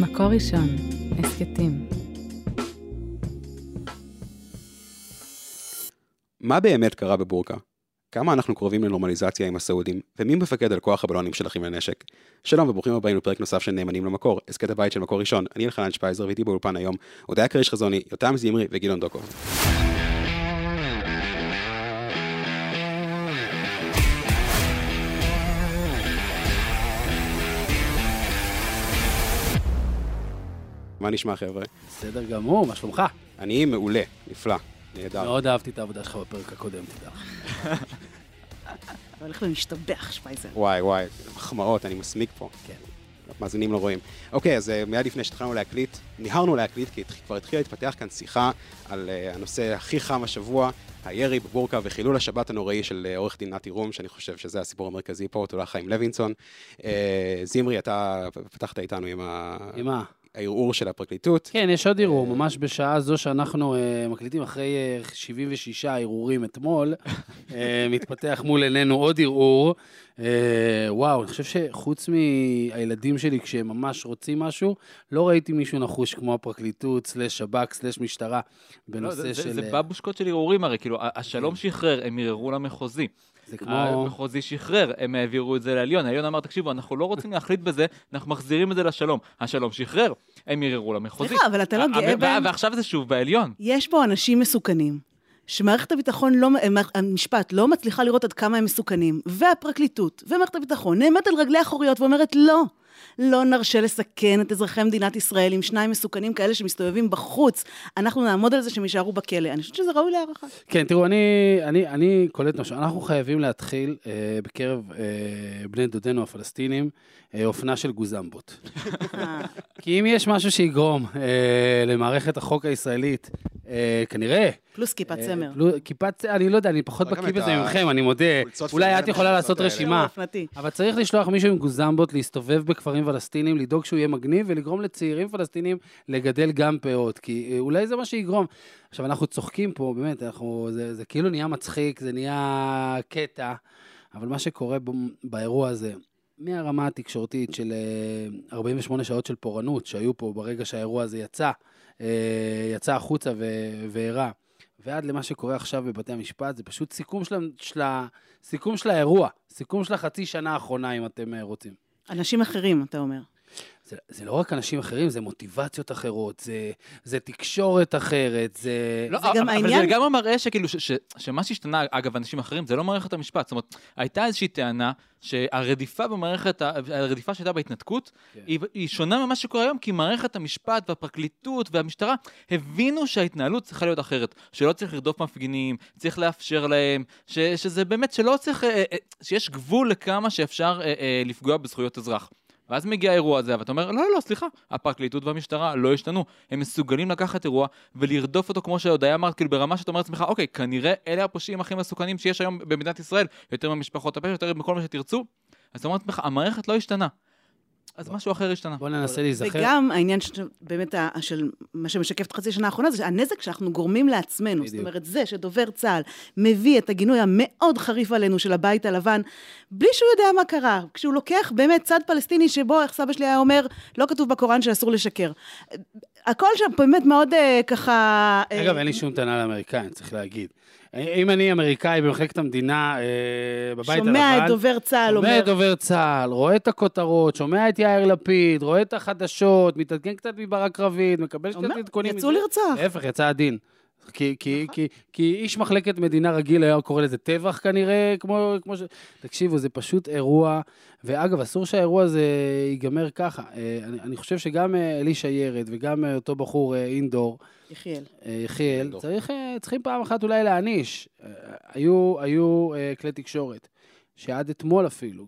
מקור ראשון, הסכתים. מה באמת קרה בבורקה? כמה אנחנו קרובים לנורמליזציה עם הסעודים, ומי מפקד על כוח הבלונים של אחים לנשק? שלום וברוכים הבאים לפרק נוסף של נאמנים למקור, הסכת הבית של מקור ראשון, אני אלחנן שפייזר ואיתי באולפן היום, הודיה כריש חזוני, יותם זמרי וגילון דוקוב. מה נשמע חבר'ה? בסדר גמור, מה שלומך? אני מעולה, נפלא, נהדר. מאוד אהבתי את העבודה שלך בפרק הקודם, תדע. אתה הולך ומשתבח, שפייזר. וואי וואי, מחמאות, אני מסמיק פה. כן. מאזינים לא רואים. אוקיי, אז uh, מיד לפני שהתחלנו להקליט, ניהרנו להקליט, כי כבר התחילה להתפתח כאן שיחה על uh, הנושא הכי חם השבוע, הירי בבורקה וחילול השבת הנוראי של uh, עורך דין נתי רום, שאני חושב שזה הסיפור המרכזי פה, תודה חיים לוינסון. זמרי, אתה פתחת איתנו עם ה- עם מה? הערעור של הפרקליטות. כן, יש עוד ערעור, ממש בשעה זו שאנחנו אה, מקליטים אחרי אה, 76 ערעורים אתמול, אה, מתפתח מול עינינו עוד ערעור. אה, וואו, אני חושב שחוץ מהילדים שלי, כשהם ממש רוצים משהו, לא ראיתי מישהו נחוש כמו הפרקליטות, סלש שב"כ, סלש משטרה, לא, בנושא זה, של... זה, אה, בבושקות של ערעורים הרי, כאילו, השלום שחרר, הם ערערו למחוזי. זה כמו... המחוזי שחרר, הם העבירו את זה לעליון. העליון אמר, תקשיבו, אנחנו לא רוצים להחליט בזה, אנחנו מחזירים את זה לשלום. השלום שחרר, הם ערערו למחוזי. סליחה, אבל אתה לא ה- גאה בהם? ועכשיו זה שוב בעליון. יש פה אנשים מסוכנים, שמערכת הביטחון, לא, המשפט, לא מצליחה לראות עד כמה הם מסוכנים, והפרקליטות, ומערכת הביטחון, נעמדת על רגלי האחוריות ואומרת, לא, לא נרשה לסכן את אזרחי מדינת ישראל עם שניים מסוכנים כאלה שמסתובבים בחוץ. אנחנו נעמוד על זה שהם יישארו בכלא. אני חושבת שזה ראוי להערכה. כן, תראו, אני, אני, אני קולט משהו. אנחנו חייבים להתחיל אה, בקרב אה, בני דודינו הפלסטינים אה, אופנה של גוזמבות. כי אם יש משהו שיגרום אה, למערכת החוק הישראלית, כנראה... פלוס כיפת אה, צמר. פלו- כיפת צמר, אני לא יודע, אני פחות בקיא בזה ממכם, אני מודה. אולי את יכולה לעשות. רשימה. אופנתי. אבל צריך לשלוח מישהו עם גוזמבות להסתובב בכפרים פלסטינים, לדאוג שהוא יהיה מגניב ולגרום לצעירים פלסטינים לגדל גם פאות, כי אה, אולי זה מה שיגרום. עכשיו, אנחנו צוחקים פה, באמת, אנחנו, זה, זה כאילו נהיה מצחיק, זה נהיה קטע, אבל מה שקורה ב, באירוע הזה, מהרמה התקשורתית של אה, 48 שעות של פורענות שהיו פה ברגע שהאירוע הזה יצא, אה, יצא החוצה ו- ואירע, ועד למה שקורה עכשיו בבתי המשפט, זה פשוט סיכום של, של, סיכום של האירוע, סיכום של החצי שנה האחרונה, אם אתם אה, רוצים. אנשים אחרים, אתה אומר. זה, זה לא רק אנשים אחרים, זה מוטיבציות אחרות, זה, זה תקשורת אחרת, זה... לא, זה גם אבל העניין- זה גם מראה שכאילו, ש- ש- שמה שהשתנה, אגב, אנשים אחרים, זה לא מערכת המשפט. זאת אומרת, הייתה איזושהי טענה שהרדיפה במערכת, הרדיפה שהייתה בהתנתקות, כן. היא, היא שונה ממה שקורה היום, כי מערכת המשפט והפרקליטות והמשטרה הבינו שההתנהלות צריכה להיות אחרת. שלא צריך לרדוף מפגינים, צריך לאפשר להם, ש, שזה באמת, שלא צריך, אה, אה, שיש גבול לכמה שאפשר אה, לפגוע בזכויות אזרח. ואז מגיע האירוע הזה, ואתה אומר, לא, לא, לא, סליחה, הפרקליטות והמשטרה לא השתנו. הם מסוגלים לקחת אירוע ולרדוף אותו, כמו שהודיה אמרת, כאילו ברמה שאתה אומר לעצמך, אוקיי, כנראה אלה הפושעים הכי מסוכנים שיש היום במדינת ישראל, יותר ממשפחות הפשע, יותר מכל מה שתרצו. אז אתה אומר לעצמך, המערכת לא השתנה. אז משהו אחר השתנה. בוא ננסה להיזכר. וגם העניין ש- באמת ה- של מה שמשקף את חצי השנה האחרונה, זה הנזק שאנחנו גורמים לעצמנו. זאת בדיוק. אומרת, זה שדובר צה"ל מביא את הגינוי המאוד חריף עלינו של הבית הלבן, בלי שהוא יודע מה קרה. כשהוא לוקח באמת צד פלסטיני שבו, איך סבא שלי היה אומר, לא כתוב בקוראן שאסור לשקר. הכל שם באמת מאוד אה, ככה... אה, אגב, אין לי שום טענה לאמריקאים, צריך להגיד. אם אני אמריקאי במחלקת המדינה, אה, בבית הלבן... שומע את דובר צה"ל שומע אומר... את דובר צה"ל, רואה את הכותרות, שומע את יאיר לפיד, רואה את החדשות, מתעדכן קצת מברק רביד, מקבל קצת אומר, עדכונים. יצאו. לרצוח. להפך, יצא הדין. כי, כי, כי, כי איש מחלקת מדינה רגיל היה קורא לזה טבח כנראה, כמו, כמו ש... תקשיבו, זה פשוט אירוע, ואגב, אסור שהאירוע הזה ייגמר ככה. אה, אני, אני חושב שגם אה, אלישע ירד וגם אה, אותו בחור אינדור, יחיאל. יחיאל. צריך, צריכים פעם אחת אולי להעניש. היו, היו כלי תקשורת, שעד אתמול אפילו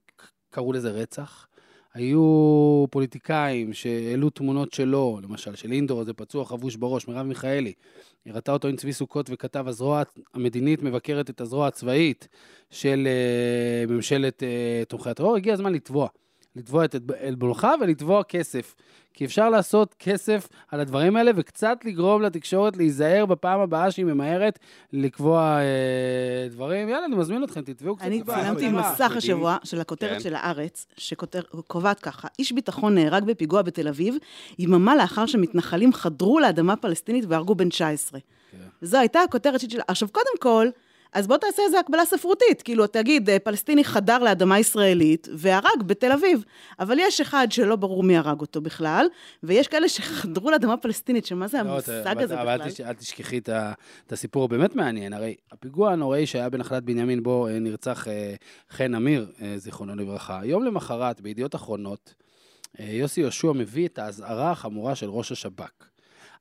קראו לזה רצח. היו פוליטיקאים שהעלו תמונות שלו, למשל, של אינדור, זה פצוע חבוש בראש, מרב מיכאלי. הראתה אותו עם צבי סוכות וכתב, הזרוע המדינית מבקרת את הזרוע הצבאית של אה, ממשלת אה, תומכי הטרור. הגיע הזמן לתבוע. לתבוע את עלבונך ולתבוע כסף. כי אפשר לעשות כסף על הדברים האלה וקצת לגרום לתקשורת להיזהר בפעם הבאה שהיא ממהרת לקבוע אה, דברים. יאללה, אני מזמין אתכם, תתבעו קצת. אני צילמתי הבאה. מסך השבוע של הכותרת כן. של הארץ, שקובעת ככה, איש ביטחון נהרג בפיגוע בתל אביב, יממה לאחר שמתנחלים חדרו לאדמה פלסטינית והרגו בן 19. זו הייתה הכותרת שלה. עכשיו, קודם כל, אז בוא תעשה איזו הקבלה ספרותית. כאילו, תגיד, אה, פלסטיני חדר לאדמה ישראלית והרג בתל אביב. אבל יש אחד שלא ברור מי הרג אותו בכלל, ויש כאלה שחדרו לאדמה פלסטינית, שמה זה לא, המושג אבל- הזה אבל בכלל? תש- אל תשכחי את את הסיפור הבאמת מעניין. הרי הפיגוע הנוראי שהיה בנחלת בנימין, בו אה, נרצח אה, חן אמיר, אה, זיכרונו לברכה, יום למחרת, בידיעות אחרונות, יוסי יהושע מביא את האזהרה החמורה של ראש השב"כ.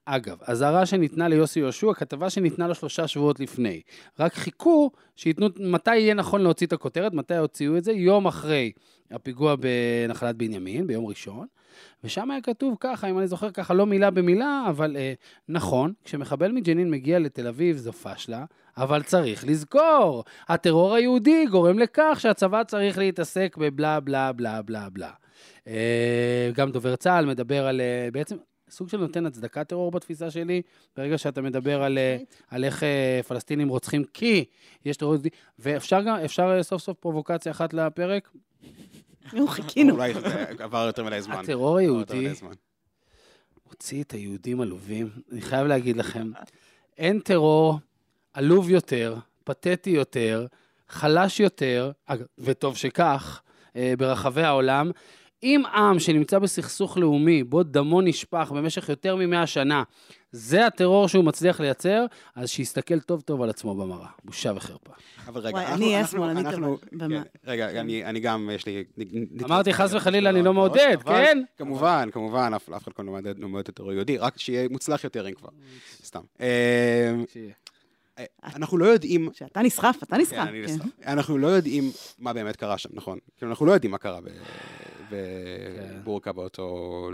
אגב, אזהרה שניתנה ליוסי יהושע, כתבה שניתנה לו שלושה שבועות לפני. רק חיכו שייתנו, מתי יהיה נכון להוציא את הכותרת, מתי הוציאו את זה? יום אחרי הפיגוע בנחלת בנימין, ביום ראשון. ושם היה כתוב ככה, אם אני זוכר ככה, לא מילה במילה, אבל אה, נכון, כשמחבל מג'נין מגיע לתל אביב זו פשלה, אבל צריך לזכור, הטרור היהודי גורם לכך שהצבא צריך להתעסק בבלה בלה בלה בלה בלה. אה, גם דובר צה"ל מדבר על, אה, בעצם, סוג של נותן הצדקת טרור בתפיסה שלי, ברגע שאתה מדבר על, אה, על איך אה, פלסטינים רוצחים כי יש טרור יהודי, ואפשר גם, אפשר אה, סוף סוף פרובוקציה אחת לפרק? נו, חיכינו. אולי זה עבר יותר מדי זמן. הטרור היהודי. הוציא את היהודים עלובים. אני חייב להגיד לכם, אין טרור עלוב יותר, פתטי יותר, חלש יותר, וטוב שכך, ברחבי העולם. אם עם שנמצא בסכסוך לאומי, בו דמו נשפך במשך יותר ממאה שנה, זה הטרור שהוא מצליח לייצר, אז שיסתכל טוב טוב על עצמו במראה. בושה וחרפה. אבל רגע, וואי, אנחנו- אני אהיה שמאלנית, אבל במה- כן, רגע, אני אני גם, יש לי... אמרתי, חס וחלילה, אני לא מעודד, כן? כמובן, כמובן, אף אחד כאן לא מעודד לא מעודד את הטרור היהודי, רק שיהיה מוצלח יותר אם כבר. סתם. אה, אה, אנחנו לא יודעים... שאתה נסחף, אתה כן, נסחף. כן. נסחף. אנחנו לא יודעים מה באמת קרה שם, נכון? כאילו, אנחנו לא יודעים מה קרה בבורקה באותו...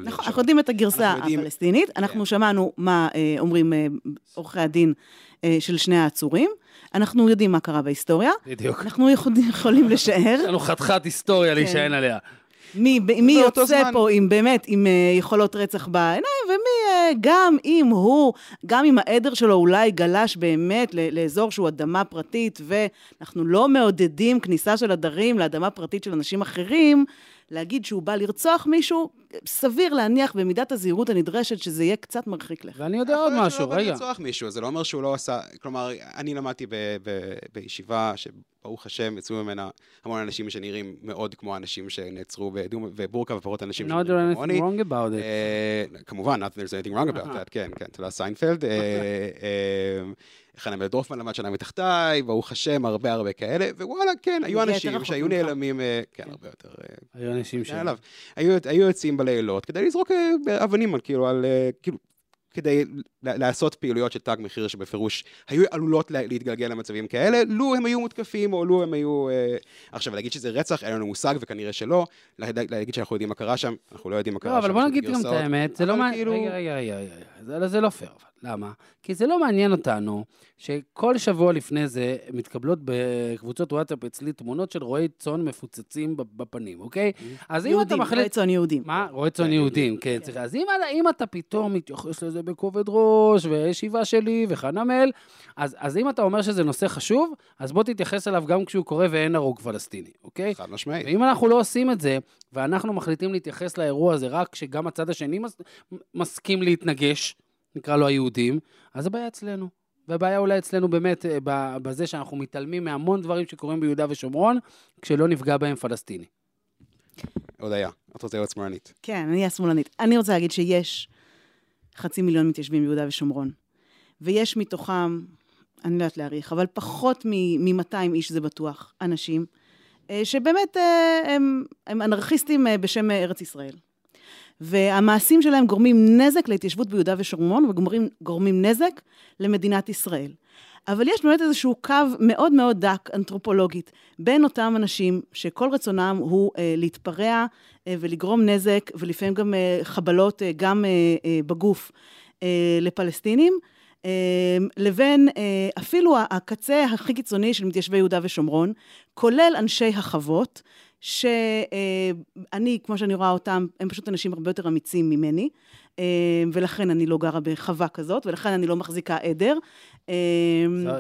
נכון. אנחנו יודעים את הגרסה הפלסטינית, אנחנו שמענו מה אה, אומרים אה, עורכי הדין אה, של שני העצורים, אנחנו יודעים מה קרה בהיסטוריה, בדיוק. אנחנו יכולים- לשער יש לנו חתיכת היסטוריה להישען עליה. מי, מי יוצא זמן- פה עם באמת, עם אה, יכולות רצח בעיניים, ומי, אה, גם אם הוא, גם אם העדר שלו אולי גלש באמת לאזור שהוא אדמה פרטית, ואנחנו לא מעודדים כניסה של עדרים לאדמה פרטית של אנשים אחרים, להגיד שהוא בא לרצוח מישהו, סביר להניח במידת הזהירות הנדרשת שזה יהיה קצת מרחיק לכת. ואני יודע עוד יכול להיות משהו, שהוא לא בא רגע. לרצוח מישהו, זה לא אומר שהוא לא עשה... כלומר, אני למדתי ב- ב- בישיבה שברוך השם יצאו ממנה המון אנשים שנראים מאוד כמו אנשים שנעצרו בדום- בבורקה ופחות אנשים Not שנראים כמוני. anything wrong about it. אה, כמובן, not there's anything wrong about that, כן, כן, תודה סיינפלד. חנה מלדרופמן למד שנה מתחתיי, ברוך השם, הרבה הרבה כאלה, ווואלה, כן, היו אנשים שהיו. נעלמים, אה, כן, הרבה יותר. אה, היו אנשים ש... כן. היו, היו יוצאים בלילות כדי לזרוק אה, אבנים על כאילו, על, כאילו, כדי לעשות פעילויות של תג מחיר שבפירוש היו עלולות לה- להתגלגל למצבים כאלה, לו הם היו מותקפים או לו הם היו... אה... עכשיו, להגיד שזה רצח, אין לנו מושג וכנראה שלא, להגיד, להגיד שאנחנו יודעים מה קרה שם, אנחנו לא יודעים מה קרה לא, שם. אבל בוא נגיד גם את. האמת, זה לא מעניין... כאילו- רגע, רגע, רגע, רגע, זה- זה לא פייר. אבל. למה? כי זה לא מעניין אותנו שכל שבוע לפני זה מתקבלות בקבוצות וואטסאפ אצלי תמונות של רועי צאן מפוצצים ב- בפנים, אוקיי? אז אם אתה יהודים, מחליט... רועי צאן יהודים. מה? רועי צאן יהודים, כן, צריך. אז אם, אם אתה פתאום מתייחס לזה בכובד ראש, וישיבה שלי, וחנמל, אז, אז אם אתה אומר שזה נושא חשוב, אז בוא תתייחס אליו גם כשהוא קורה ואין הרוג פלסטיני, אוקיי? חד משמעית. ואם אנחנו לא עושים את זה, ואנחנו מחליטים להתייחס לאירוע הזה רק כשגם הצד השני מס, מסכים להתנגש, נקרא לו היהודים, אז הבעיה אצלנו. והבעיה אולי אצלנו באמת אה, ב- בזה שאנחנו מתעלמים מהמון דברים שקורים ביהודה ושומרון, כשלא נפגע בהם פלסטיני. הודיה, את רוצה להיות שמאלנית. כן, אני השמאלנית. אני רוצה להגיד שיש חצי מיליון מתיישבים ביהודה ושומרון, ויש מתוכם, אני לא יודעת להעריך, אבל פחות מ-200 איש זה בטוח, אנשים, אה, שבאמת אה, הם, הם אנרכיסטים אה, בשם ארץ ישראל. והמעשים שלהם גורמים נזק להתיישבות ביהודה ושומרון, וגורמים גורמים נזק למדינת ישראל. אבל יש באמת איזשהו קו מאוד מאוד דק, אנתרופולוגית, בין אותם אנשים שכל רצונם הוא אה, להתפרע אה, ולגרום נזק, ולפעמים גם אה, חבלות אה, גם אה, אה, בגוף אה, לפלסטינים, אה, לבין אה, אפילו הקצה הכי קיצוני של מתיישבי יהודה ושומרון, כולל אנשי החוות, שאני, כמו שאני רואה אותם, הם פשוט אנשים הרבה יותר אמיצים ממני, אה, ולכן אני לא גרה בחווה כזאת, ולכן אני לא מחזיקה עדר. אה,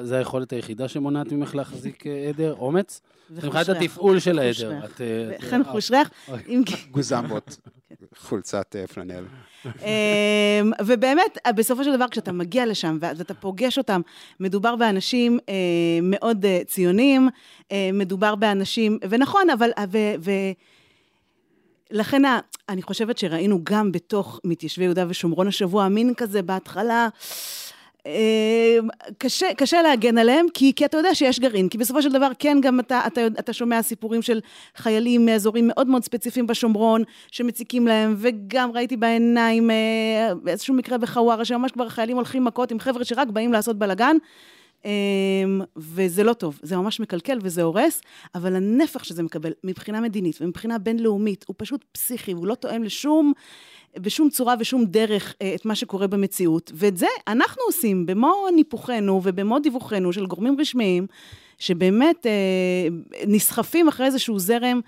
זו- היכולת היחידה שמונעת ממך להחזיק אה, עדר? אומץ? מבחינת וחוש ריח. התפעול של העדר. אה, וכן אה, חוש ריח. גוזמבות, חולצת אה, פלנל. אמ, ובאמת, בסופו של דבר, כשאתה מגיע לשם ואז אתה פוגש אותם, מדובר באנשים אה, מאוד אה, ציונים, אה, מדובר באנשים, ונכון, אבל... לכן אני חושבת שראינו גם בתוך מתיישבי יהודה ושומרון השבוע, מין כזה בהתחלה, אה, קשה, קשה להגן עליהם, כי, כי אתה יודע שיש גרעין, כי בסופו של דבר כן גם אתה, אתה, אתה שומע סיפורים של חיילים מאזורים מאוד מאוד ספציפיים בשומרון, שמציקים להם, וגם ראיתי בעיניים אה, איזשהו מקרה בחווארה, שממש כבר החיילים הולכים מכות עם חבר'ה שרק באים לעשות בלאגן. אמ, וזה לא טוב, זה ממש מקלקל וזה הורס, אבל הנפח שזה מקבל מבחינה מדינית ומבחינה בינלאומית הוא פשוט פסיכי, הוא לא תואם לשום, בשום צורה ושום דרך אה, את מה שקורה במציאות, ואת זה אנחנו עושים במו ניפוחנו ובמו דיווחנו של גורמים רשמיים, שבאמת אה, נסחפים אחרי איזשהו זרם.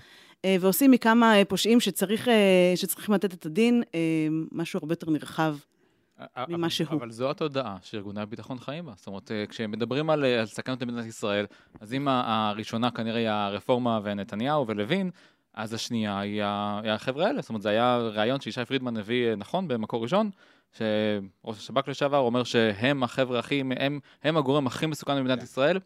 אה, ועושים מכמה פושעים שצריך, שצריכים לתת את הדין, משהו הרבה יותר נרחב. ממה אבל- שהוא. אבל זו התודעה שארגוני הביטחון חיים בה. זאת אומרת, אה, כשמדברים על, אה, על סכנות למדינת ישראל, אז אם הראשונה כנראה היא הרפורמה ונתניהו ולוין, אז השנייה היא היא החבר'ה האלה. זאת אומרת, זה היה ראיון שישי פרידמן הביא אה, נכון במקור ראשון, שראש השב"כ לשעבר אומר שהם החבר'ה הכי, הם, הם הגורם הכי מסוכן במדינת ישראל.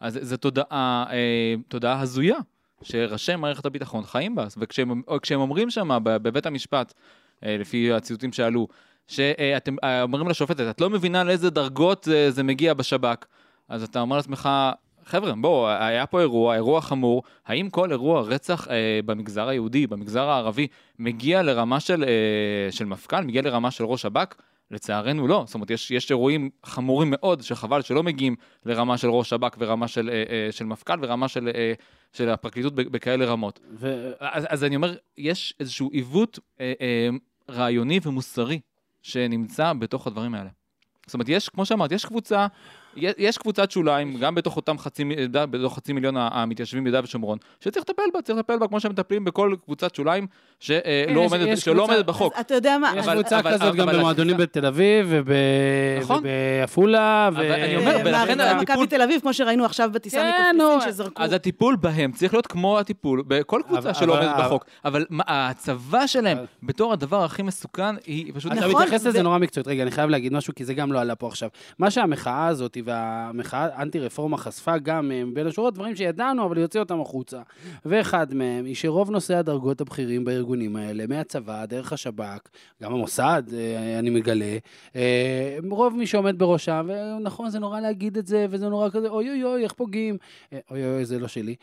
אז זו תודעה, אה, תודעה הזויה, שראשי מערכת הביטחון חיים בה. וכשהם או כשהם אומרים שם בבית המשפט, אה, לפי הציטוטים שעלו, שאתם אה, אומרים לשופטת, את לא מבינה לאיזה דרגות זה, זה מגיע בשב"כ, אז אתה אומר לעצמך, חבר'ה, בואו, היה פה אירוע, אירוע חמור, האם כל אירוע רצח אה, במגזר היהודי, במגזר הערבי, מגיע לרמה של, אה, של מפכ"ל, מגיע לרמה של ראש שב"כ? לצערנו לא, זאת אומרת, יש, יש אירועים חמורים מאוד, שחבל שלא מגיעים לרמה של ראש שב"כ ורמה של, אה, אה, של מפכ"ל ורמה של, אה, של הפרקליטות בכאלה רמות. ו- אז, אז אני אומר, יש איזשהו עיוות אה, אה, רעיוני ומוסרי שנמצא בתוך הדברים האלה. זאת אומרת, יש, כמו שאמרת, יש קבוצה, יש, קבוצת שוליים, גם בתוך אותם חצי, ד- בתוך חצי מיליון המתיישבים ביהודה ושומרון, שצריך לטפל בה, צריך לטפל בה כמו שמטפלים בכל קבוצת שוליים שלא יש- עומדת, שלא עומדת בחוק. אתה יודע מה, יש אבל- קבוצה אבל- כזאת גם אבל במועדונים התפיסה- בתל אביב נכון. ובעפולה. אבל אני אומר, אה, ולכן הטיפול- מכבי תל אביב, כמו שראינו עכשיו בטיסה כן, מקפריסין, שזרקו. אז הטיפול בהם צריך להיות כמו הטיפול בכל אבל- קבוצה שלא אבל- עומדת בחוק. אבל ההצבה שלהם אבל- בתור הדבר הכי מסוכן, היא פשוט... אתה נכון, מתייחס לזה זה- נורא מקצועית. רגע, אני חייב להגיד משהו, כי זה גם לא עלה פה עכשיו. מה שהמחאה הזאת והמחאה האנטי-רפורמה חשפה גם אה, בין השורות, דברים שידענו, אבל יוציא אותם החוצה. ואחד מהם היא שרוב נושאי הדרגות הבכירים בארגונים האלה, מהצבא, דרך השב"כ, גם המוסד, אה, אני מגלה, אה, רוב מי שעומד בראשם, ונכון, זה נורא להגיד את זה, וזה נורא כזה, אוי אוי אוי, איך פוגעים. אוי אוי זה לא שלי.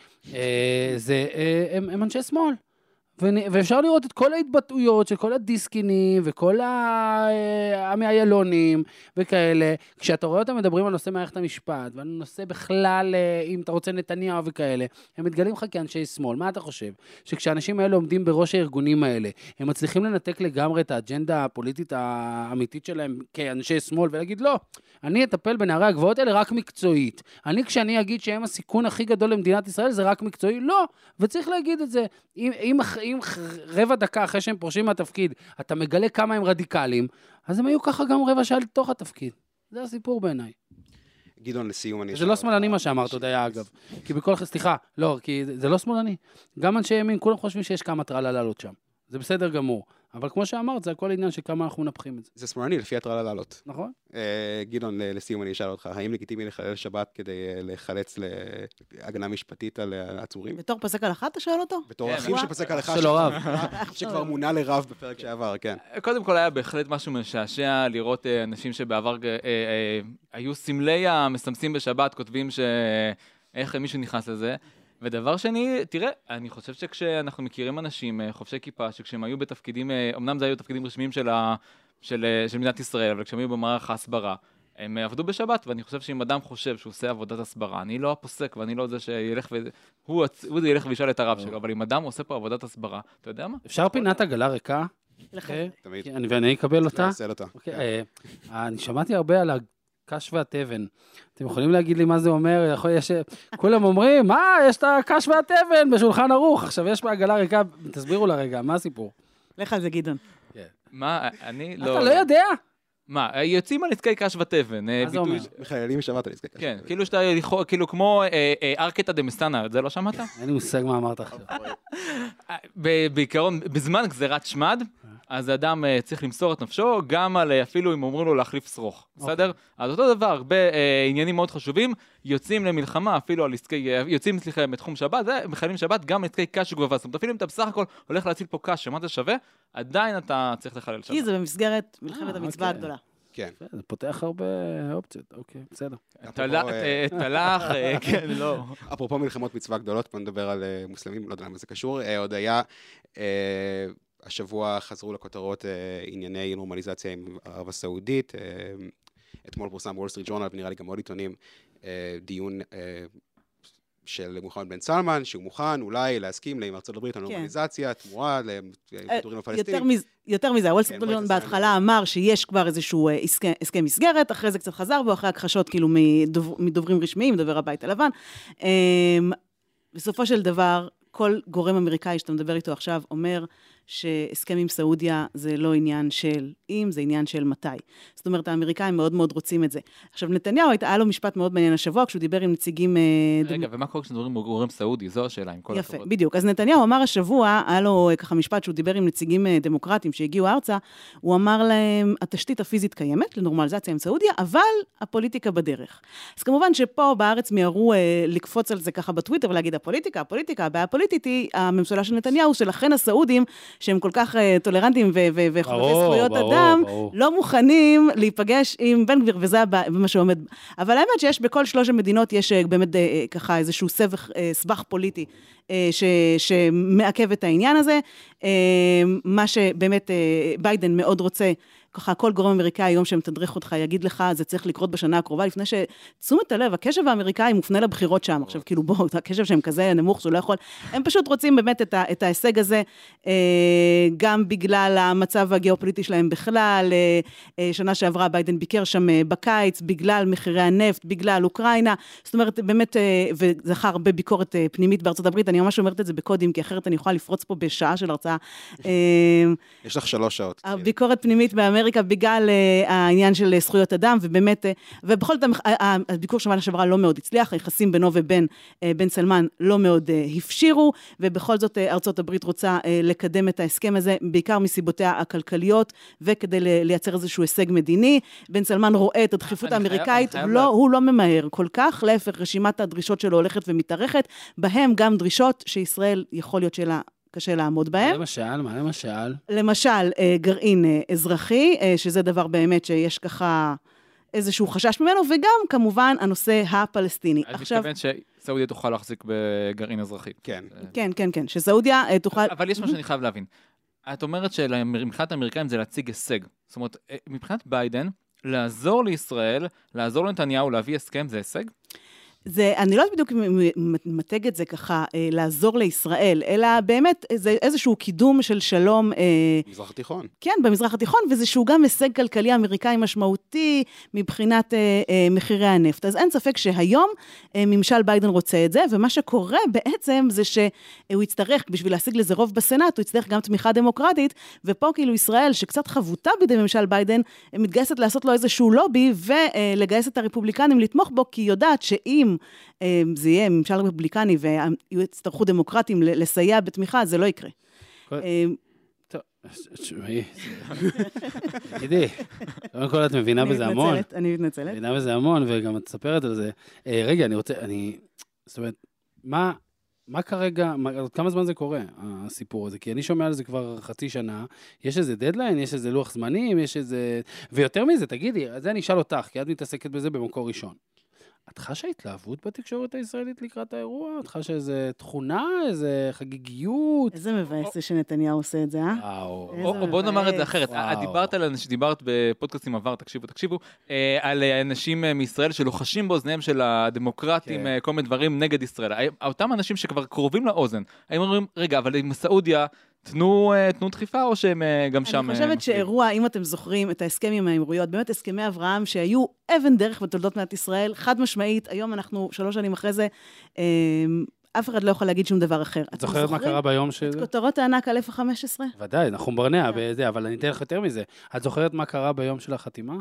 זה, הם, הם אנשי שמאל. ואפשר לראות את כל ההתבטאויות של כל הדיסקינים וכל ה- אה, עמי איילונים וכאלה. כשאתה רואה אותם מדברים על נושא מערכת המשפט ועל נושא בכלל, אה, אם אתה רוצה נתניהו וכאלה, הם מתגלים לך כאנשי שמאל. מה אתה חושב? שכשהאנשים האלה עומדים בראש הארגונים האלה, הם מצליחים לנתק לגמרי את האג'נדה הפוליטית האמיתית שלהם כאנשי שמאל ולהגיד, לא, אני אטפל בנערי הגבעות האלה רק מקצועית. אני, כשאני אגיד שהם הסיכון הכי גדול למדינת ישראל, זה רק מקצועי? לא, וצריך להגיד את זה. אם, אם, אם רבע דקה אחרי שהם פורשים מהתפקיד, אתה מגלה כמה הם רדיקליים, אז הם היו ככה גם רבע שעה לתוך התפקיד. זה הסיפור בעיניי. גדעון, לסיום אני... זה לא שמאלני מה שאמרת, הודיה, אגב. כי בכל... סליחה, לא, כי זה- זה לא שמאלני. גם אנשי ימין, כולם חושבים שיש כמה טרלה לעלות שם. זה בסדר גמור. אבל כמו שאמרת, זה הכל עניין של כמה אנחנו מנפחים את זה, זה שמאלני לפי הטרלה לעלות. נכון? אה, גדעון, ל- לסיום אני אשאל אותך, האם לגיטימי לחלל שבת כדי אה, לחלץ להגנה משפטית על אה, עצורים? בתור פסק הלכה אתה שואל אותו? בתור כן, אחיו אח- שפסק הלכה שלו רב. שכבר מונה לרב בפרק שעבר, כן. קודם כל היה בהחלט משהו משעשע לראות אה, אנשים שבעבר אה, אה, היו סמלי המסמסים בשבת, כותבים ש... איך מישהו נכנס לזה. ודבר שני, תראה, אני חושב שכשאנחנו מכירים אנשים אה, חובשי כיפה, שכשהם היו בתפקידים, אה, אמנם זה היו תפקידים רשמיים של, ה... של, אה, של מדינת ישראל, אבל כשהם היו במערך ההסברה, הם עבדו בשבת, ואני חושב שאם אדם חושב שהוא עושה עבודת הסברה, אני לא הפוסק ואני לא זה שילך ו... הוא, הוא זה ילך וישאל את הרב שלו, אבל אם אדם עושה פה עבודת הסברה, אתה יודע מה? אפשר פינת עגלה ריקה? תמיד. כן, אני- ואני אקבל אותה? נעשה אותה. אוקיי, אה, אני שמעתי הרבה על הקש והתבן. אתם יכולים להגיד לי מה זה אומר? יכול, יש, כולם אומרים, מה, יש את הקש והתבן בשולחן ערוך. עכשיו, יש בעגלה ריקה, תסבירו לה רגע, מה הסיפור? לך על זה, גדעון. מה, אני לא... אתה לא יודע? מה, יוצאים על עסקי קש ותבן. אה, מה זה אומר? מחיילים משבת על עסקי קש. כן, כאילו שאתה, כאילו כמו אה, אה, ארקטה דה מסטנה, את זה לא שמעת? אין לי מושג מה אמרת עכשיו. בעיקרון, בזמן גזירת שמד, אז אדם אה, צריך למסור את נפשו, גם על אה, אפילו אם אומרים לו להחליף שרוך, בסדר? אז אותו דבר, הרבה אה, עניינים מאוד חשובים, יוצאים למלחמה, אפילו על עסקי, אה, יוצאים, סליחה, מתחום שבת, זה מחיילים שבת גם עסקי קש וגובה. זאת אומרת, אפילו אם אתה בסך הכל הולך להציל פה קש, שמה זה שווה, עדיין אתה צריך לחלל כי שבת. זה במסגרת מלחמת אה, המצווה אוקיי. הגדולה. כן. זה פותח הרבה אופציות, אוקיי, בסדר. אה, כן, לא. אפרופו מלחמות מצווה גדולות, בוא נדבר על מוסלמים, לא יודע למה זה קשור. עוד היה, השבוע חזרו לכותרות אה, ענייני נורמליזציה עם ערב הסעודית. אה, אתמול פורסם וול סטריט ג'ורנל, ונראה לי גם עוד עיתונים, אה, דיון של מוחמד בן סלמן, שהוא מוכן אולי להסכים עם ארצות הברית על כן. תמורה לכדורים הפלסטינים. יותר מזה, הוול סטריט ג'ורנל בהתחלה. אמר שיש כבר איזשהו הסכם- הסכם מסגרת, אחרי זה קצת חזר בו, אחרי הכחשות כאילו מדוב- מדוברים רשמיים, דובר הבית הלבן. אמ, בסופו של דבר, כל גורם אמריקאי שאתה מדבר איתו עכשיו אומר שהסכם עם סעודיה זה לא עניין של אם, זה עניין של מתי. זאת אומרת, האמריקאים מאוד מאוד רוצים את זה. עכשיו, נתניהו, היה לו משפט מאוד מעניין השבוע, כשהוא דיבר עם נציגים... אה, רגע, ומה קורה כשמדברים על גורם סעודי? זו השאלה, עם כל יפה, הכבוד. בדיוק. אז נתניהו אמר השבוע, היה לו אה, ככה משפט שהוא דיבר עם נציגים אה, דמוקרטיים שהגיעו ארצה, הוא אמר להם, התשתית הפיזית קיימת לנורמליזציה עם סעודיה, אבל הפוליטיקה בדרך. אז כמובן שפה בארץ מיהרו אה, לקפוץ על זה ככה בטוויטר ולהגיד, הפוליטיקה, הפוליטיקה, הבעיה הפוליטית היא הממשלה של נתניהו, שלכן הסעודים, שהם כל כך אה, טולרנטים וחובבי זכויות אדם. לא מוכנים להיפגש עם בן גביר, וזה מה שעומד. אבל האמת שיש בכל שלוש המדינות, יש אה, באמת אה, ככה איזשהו סבך, סבך פוליטי ש, שמעכב את העניין הזה. מה שבאמת ביידן מאוד רוצה, ככה כל גורם אמריקאי היום שמתדרך אותך יגיד לך, זה צריך לקרות בשנה הקרובה, לפני שתשומת הלב, הקשב האמריקאי מופנה לבחירות שם. עכשיו, כאילו, בואו, הקשב שהם כזה נמוך שהוא לא יכול, הם פשוט רוצים באמת את, ה, את ההישג הזה, אה, גם בגלל המצב הגיאופוליטי שלהם בכלל. אה, אה, שנה שעברה ביידן ביקר שם אה, בקיץ, בגלל מחירי הנפט, בגלל אוקראינה. זאת אומרת, באמת, אה, וזכה הרבה ביקורת אה, פנימית בארצות הברית, אני ממש אומרת את זה בקודים, כי אחרת אני יכולה לפרוץ פה בשעה של הרצאה. אה, יש לך שלוש שעות. הביקורת פנימית באמריקה בגלל uh, העניין של אה, זכויות אדם, ובאמת, uh, ובכל זאת, המח- ה- ה- הביקור של שנה שעברה לא מאוד הצליח, היחסים בינו ובין בן סלמן לא מאוד הפשירו, ובכל זאת ארצות הברית רוצה לקדם את ההסכם הזה, בעיקר מסיבותיה הכלכליות, וכדי לייצר איזשהו הישג מדיני. בן סלמן רואה את הדחיפות חייב- האמריקאית, חייב לא, לה- הוא לא ממהר כל כך, להפך, רשימת הדרישות שלו הולכת ומתארכת, בהם גם דרישות שישראל יכול להיות שלה קשה לעמוד מה בהם. למשל? מה למשל? למשל, אה, גרעין אה, אזרחי, אה, שזה דבר באמת שיש ככה איזשהו חשש ממנו, וגם כמובן הנושא הפלסטיני. אני עכשיו, מתכוון שסעודיה תוכל להחזיק בגרעין אזרחי. כן. כן, כן, כן, שסעודיה תוכל... אבל יש מה שאני חייב להבין. את אומרת שמבחינת האמריקאים זה להציג הישג. זאת אומרת, מבחינת ביידן, לעזור לישראל, לעזור לנתניהו להביא הסכם זה הישג? זה, אני לא יודעת בדיוק אם מתג את זה ככה, אה, לעזור לישראל, אלא באמת זה איזשהו קידום של שלום, אה, מזרח התיכון. כן, במזרח התיכון, וזה שהוא גם הישג כלכלי אמריקאי משמעותי מבחינת אה, אה, מחירי הנפט. אז אין ספק שהיום אה, ממשל ביידן רוצה את זה, ומה שקורה בעצם זה שהוא יצטרך, בשביל להשיג לזה רוב בסנאט, הוא יצטרך גם תמיכה דמוקרטית, ופה כאילו ישראל, שקצת חבותה בידי ממשל ביידן, מתגייסת לעשות לו איזשהו לובי, ולגייס את הרפובליקנים לתמוך בו, כי היא יודעת שאם אה, זה יהיה ממשל רפובליקני ויצטרכו דמוקרטים לסייע בתמיכה, זה לא יקרה. אה, תשמעי, תגידי, קודם כל את מבינה אני בזה המון. מתנצלת, אני מתנצלת. מבינה בזה המון, וגם את מספרת על זה. אה, רגע, אני רוצה, אני, זאת אומרת, מה, מה כרגע, מה, כמה זמן זה קורה, הסיפור הזה? כי אני שומע על זה כבר חצי שנה, יש איזה דדליין, יש איזה לוח זמנים, יש איזה... ויותר מזה, תגידי, זה אני אשאל אותך, כי את מתעסקת בזה במקור ראשון. את חשה התלהבות בתקשורת הישראלית לקראת האירוע? את חשה איזה תכונה, איזה חגיגיות? איזה מבאס זה שנתניהו עושה את זה, אה? וואו. או, בוא נאמר את זה. אחרת, דיברת על אנשים, דיברת בפודקאסטים עבר, תקשיבו, תקשיבו, אה, על אנשים אה, מישראל שלוחשים באוזניהם של הדמוקרטים, כן. אה, כל מיני דברים נגד ישראל. אותם אנשים שכבר קרובים לאוזן, הם אומרים, רגע, אבל עם סעודיה, תנו, אה, תנו דחיפה, או שהם אה, גם שם... אני אה, חושבת? שאירוע, אם אתם זוכרים את ההסכם עם האמירויות, באמת הסכמי אברהם שהיו אבן דרך בתולדות מדינת ישראל, חד משמעית, היום אנחנו שלוש שנים אחרי זה, אה, אף אחד לא יכול להגיד שום דבר אחר. את זוכרת מה קרה ביום ש... את כותרות הענק על F-15? ודאי, נחום ברנע כן. בזה, אבל אני אתן לך יותר מזה. את זוכרת מה קרה ביום של החתימה?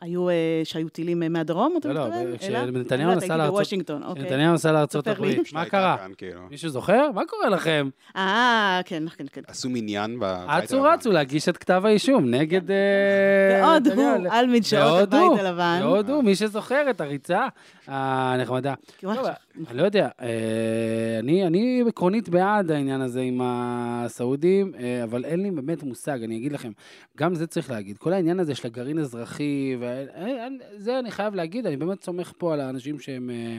היו, אה, שהיו טילים אה, מהדרום, אתה לא, לא, מתכוון? כשנתניהו אלא? נסע לארצות- בוושינגטון, אוקיי. נתניהו נסע לארצות. הברית. מה קרה? כאן, כאילו. מישהו זוכר? מה קורה לכם? אה, כן, כן, כן. עשו מניין בבית אצו. רצו להגיש את כתב האישום נגד... ועוד. הוא על מדשאות הבית הלבן. ועוד הוא, מי שזוכר את הריצה הנחמדה. אני לא יודע, אה, אני, אני עקרונית בעד העניין הזה עם הסעודים, אה, אבל אין לי באמת מושג, אני אגיד לכם, גם זה צריך להגיד, כל העניין הזה של הגרעין אזרחי, וזה אני חייב להגיד, אני באמת סומך פה על האנשים שהם אה,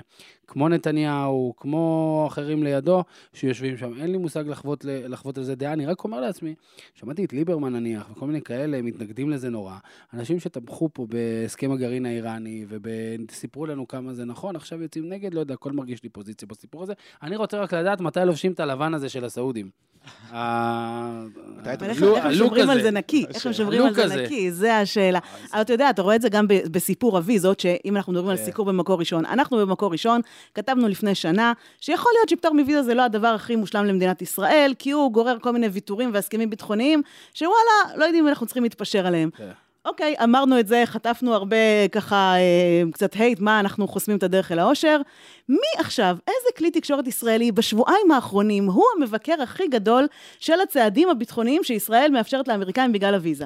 כמו נתניהו, כמו אחרים לידו, שיושבים שם, אין לי מושג לחוות, לחוות על זה דעה, אני רק אומר לעצמי, שמעתי את ליברמן נניח, וכל מיני כאלה מתנגדים לזה נורא, אנשים שתמכו פה בהסכם הגרעין האיראני, וסיפרו לנו כמה זה נכון, עכשיו יוצאים נגד, לא יודע, הכל מרגיש לי פוזיציה בסיפור הזה. אני רוצה רק לדעת מתי לובשים את הלבן הזה של הסעודים. אבל איך הם שומרים על. זה נקי? איך הם שומרים על זה. נקי? זה השאלה. אבל אתה יודע, אתה רואה את זה גם בסיפור הוויזות, שאם אנחנו מדברים על כן. סיקור במקור ראשון, אנחנו במקור ראשון, כתבנו לפני שנה, שיכול להיות שפטור מוויזה זה לא הדבר הכי מושלם למדינת ישראל, כי הוא גורר כל מיני ויתורים והסכמים ביטחוניים, שוואלה, לא יודעים אם אנחנו צריכים להתפשר עליהם. כן. אוקיי, אמרנו את זה, חטפנו הרבה ככה, אה, קצת הייט, מה אנחנו חוסמים את הדרך אל האושר. מי עכשיו, איזה כלי תקשורת ישראלי בשבועיים האחרונים הוא המבקר הכי גדול של הצעדים הביטחוניים שישראל מאפשרת לאמריקאים בגלל הוויזה?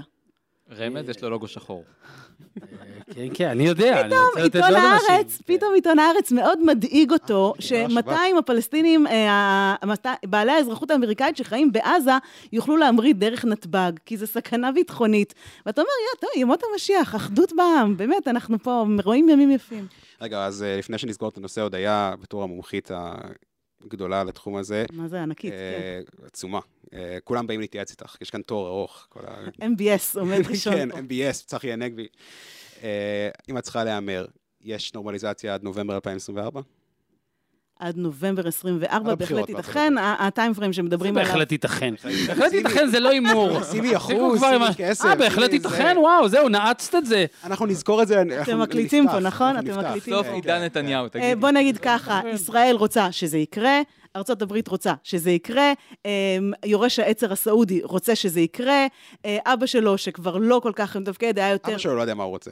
רמז, יש לו לוגו שחור. כן, כן, אני יודע, פתאום עיתון. הארץ, פתאום עיתון הארץ מאוד מדאיג אותו, השב"כ. ש-200 הפלסטינים, אה, בעלי האזרחות האמריקאית שחיים בעזה, יוכלו להמריא דרך נתב"ג, כי זו סכנה ביטחונית. ואתה אומר, יא, טוב, ימות המשיח, אחדות בעם, באמת, אנחנו פה רואים ימים יפים. רגע, אז אה, לפני שנסגור את הנושא, עוד היה בתור המומחית הגדולה לתחום הזה, מה זה ענקית, כן. אה, עצומה. אה, כולם באים להתייעץ איתך, יש כאן תור ארוך. MBS עומד ראשון כן, פה. MBS, צחי הנגבי. אה, אם את צריכה להמר, יש נורמליזציה עד נובמבר 2024? עד נובמבר 24, עד הבחירות בהחלט ייתכן, הטיים פריים זה שמדברים עליו. בהחלט ייתכן. בהחלט ייתכן, זה לא הימור. שימי זה אחוז, שימי כסף. אה, בהחלט ייתכן, זה. וואו, זהו, נעצת את זה. אנחנו נזכור את זה, אנחנו מקליטים נפתח, פה, נכון? אתם. מקליטים סוף. עידן נתניהו, אה, תגידי. בוא נגיד ככה, ישראל רוצה שזה יקרה, ארצות הברית רוצה שזה יקרה, אה, יורש העצר הסעודי רוצה שזה יקרה, אה, אבא שלו, שכבר לא כל כך מתפקד, היה יותר... אבא שלו לא יודע מה הוא רוצה.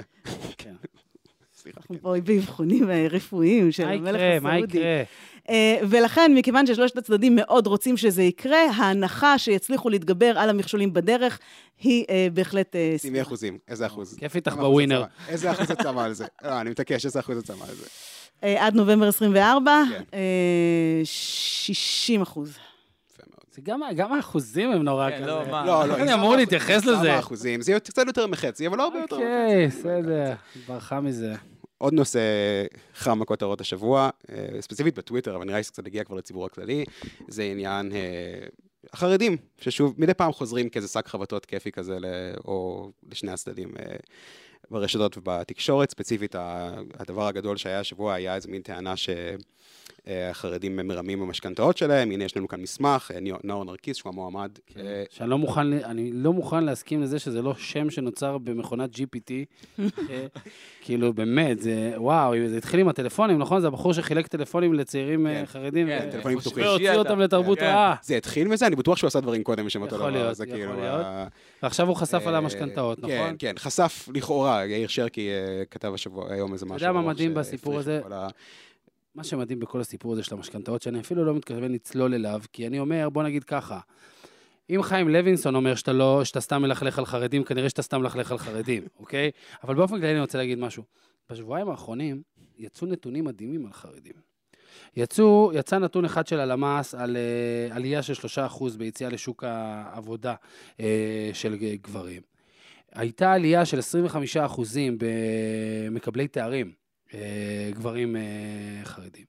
כן. סליחה. אנחנו פה באבחונים אה, רפואיים של מה המלך יקרה, מה הסעודי. יקרה? אה, ולכן, מכיוון ששלושת הצדדים מאוד רוצים שזה יקרה, ההנחה שיצליחו להתגבר על המכשולים בדרך היא אה, בהחלט... שימי אחוזים, איזה אחוז? כיף איתך כמה אחוז בווינר. איזה אחוז את שמה על זה? לא, אני מתעקש, איזה אחוז את שמה על זה? עד נובמבר 24, כן. אה, 60 אחוז. יפה מאוד. זה גם- גם האחוזים הם נורא כן, כזה. לא, מה? לא, לא, איך אני אמור להתייחס לזה? שמה אחוזים, זה יהיה קצת יותר מחצי, אבל לא הרבה יותר אוקיי, מחצי. בסדר, ברחה מזה. עוד נושא חם בכותרות השבוע, אה, ספציפית בטוויטר, אבל נראה לי שקצת הגיע כבר לציבור הכללי, זה עניין אה, החרדים, ששוב, מדי פעם חוזרים כאיזה שק חבטות כיפי כזה, או לשני הצדדים אה, ברשתות ובתקשורת. ספציפית, הדבר הגדול שהיה השבוע היה איזה מין טענה ש... אה, החרדים מרמים במשכנתאות שלהם, הנה יש לנו כאן מסמך, אה, נאור נרקיס, שהוא המועמד. אה, שאני לא מוכן, אני לא מוכן להסכים לזה שזה לא שם שנוצר במכונת GPT. כאילו, באמת, זה, וואו, זה התחיל עם הטלפונים, נכון? זה הבחור שחילק טלפונים לצעירים כן, חרדים. כן, טלפונים הוא פתוחים. והוציא אותם אתה. לתרבות כן. רעה. זה התחיל מזה? אני בטוח שהוא עשה דברים קודם בשם אותו יכול דבר. להיות, זה יכול כאילו, להיות. ה- ועכשיו הוא חשף על המשכנתאות, כן, נכון? כן, חשף לכאורה, יאיר שרקי כתב השבוע, היום איזה משהו. יודע מה מדהים בסיפור הזה? מה שמדהים בכל הסיפור הזה של המשכנתאות, שאני אפילו לא מתכוון לצלול אליו, כי אני אומר, בוא נגיד ככה, אם חיים לוינסון אומר שאתה לא, שאתה סתם מלכלך על חרדים, כנראה שאתה סתם מלכלך על חרדים, אוקיי? אבל באופן כללי אני רוצה להגיד משהו. בשבועיים האחרונים יצאו נתונים מדהימים על חרדים. יצאו, יצא נתון אחד של הלמ"ס על uh, עלייה של 3% ביציאה לשוק העבודה uh, של גברים. הייתה עלייה של 25% במקבלי תארים, גברים uh, חרדים.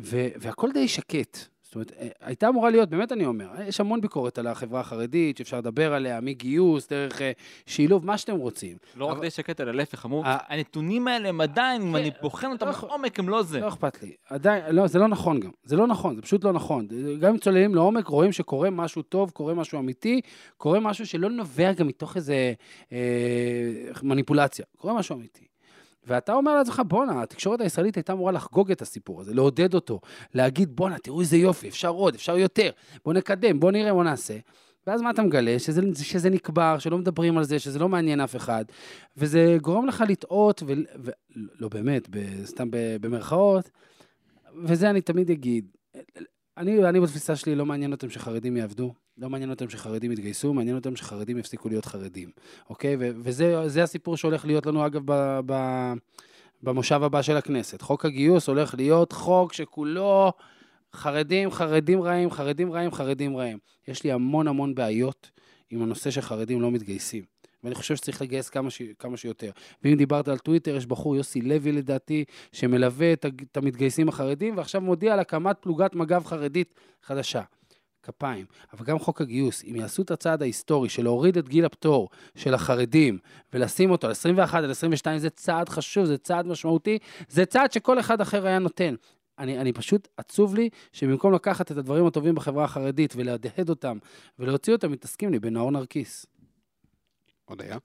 ו- והכל די שקט. זאת אומרת, אה, הייתה אמורה להיות, באמת אני אומר, יש המון ביקורת על החברה החרדית, שאפשר לדבר עליה, מגיוס, דרך אה, שילוב, מה שאתם רוצים. לא רק די שקט, אלא להפך, אמרו, אה, הנתונים האלה הם עדיין, אם אני בוחן אותם לא לעומק, הם לא זה. לא אכפת לי. עדיין, לא, זה לא נכון גם. זה לא נכון, זה פשוט לא נכון. גם אם צוללים לעומק, רואים שקורה משהו טוב, קורה משהו אמיתי, קורה משהו שלא נובע גם מתוך איזה אה, מניפולציה. קורה משהו אמיתי. ואתה אומר לעצמך, בואנה, התקשורת הישראלית הייתה אמורה לחגוג את הסיפור הזה, לעודד אותו, להגיד, בואנה, תראו איזה יופי, אפשר עוד, אפשר יותר, בוא נקדם, בוא נראה, בוא נעשה. ואז מה אתה מגלה? שזה, שזה נקבר, שלא מדברים על זה, שזה לא מעניין אף אחד, וזה גורם לך לטעות, ו... ו... לא באמת. סתם. במרכאות, וזה אני תמיד אגיד. אני, אני בתפיסה שלי, לא מעניין אותם שחרדים יעבדו, לא מעניין אותם שחרדים יתגייסו, מעניין אותם שחרדים יפסיקו להיות חרדים, אוקיי? ו- וזה זה הסיפור שהולך להיות לנו, אגב, ב- ב- במושב הבא של הכנסת. חוק הגיוס הולך להיות חוק שכולו חרדים, חרדים רעים, חרדים רעים, חרדים רעים. יש לי המון המון בעיות עם הנושא שחרדים לא מתגייסים. ואני חושב שצריך לגייס כמה, ש... כמה שיותר. ואם דיברת על טוויטר, יש בחור, יוסי לוי לדעתי, שמלווה את, את המתגייסים החרדים, ועכשיו מודיע על הקמת פלוגת מג"ב חרדית חדשה. כפיים. אבל גם חוק הגיוס, אם יעשו את הצעד ההיסטורי של להוריד את גיל הפטור של החרדים ולשים אותו על 21 עד 22, זה צעד חשוב, זה צעד משמעותי, זה צעד שכל אחד אחר היה נותן. אני, אני פשוט עצוב לי שבמקום לקחת את הדברים הטובים בחברה החרדית ולהדהד אותם ולהוציא אותם, מתעסקים לי בנאור נרקיס. עוד היה?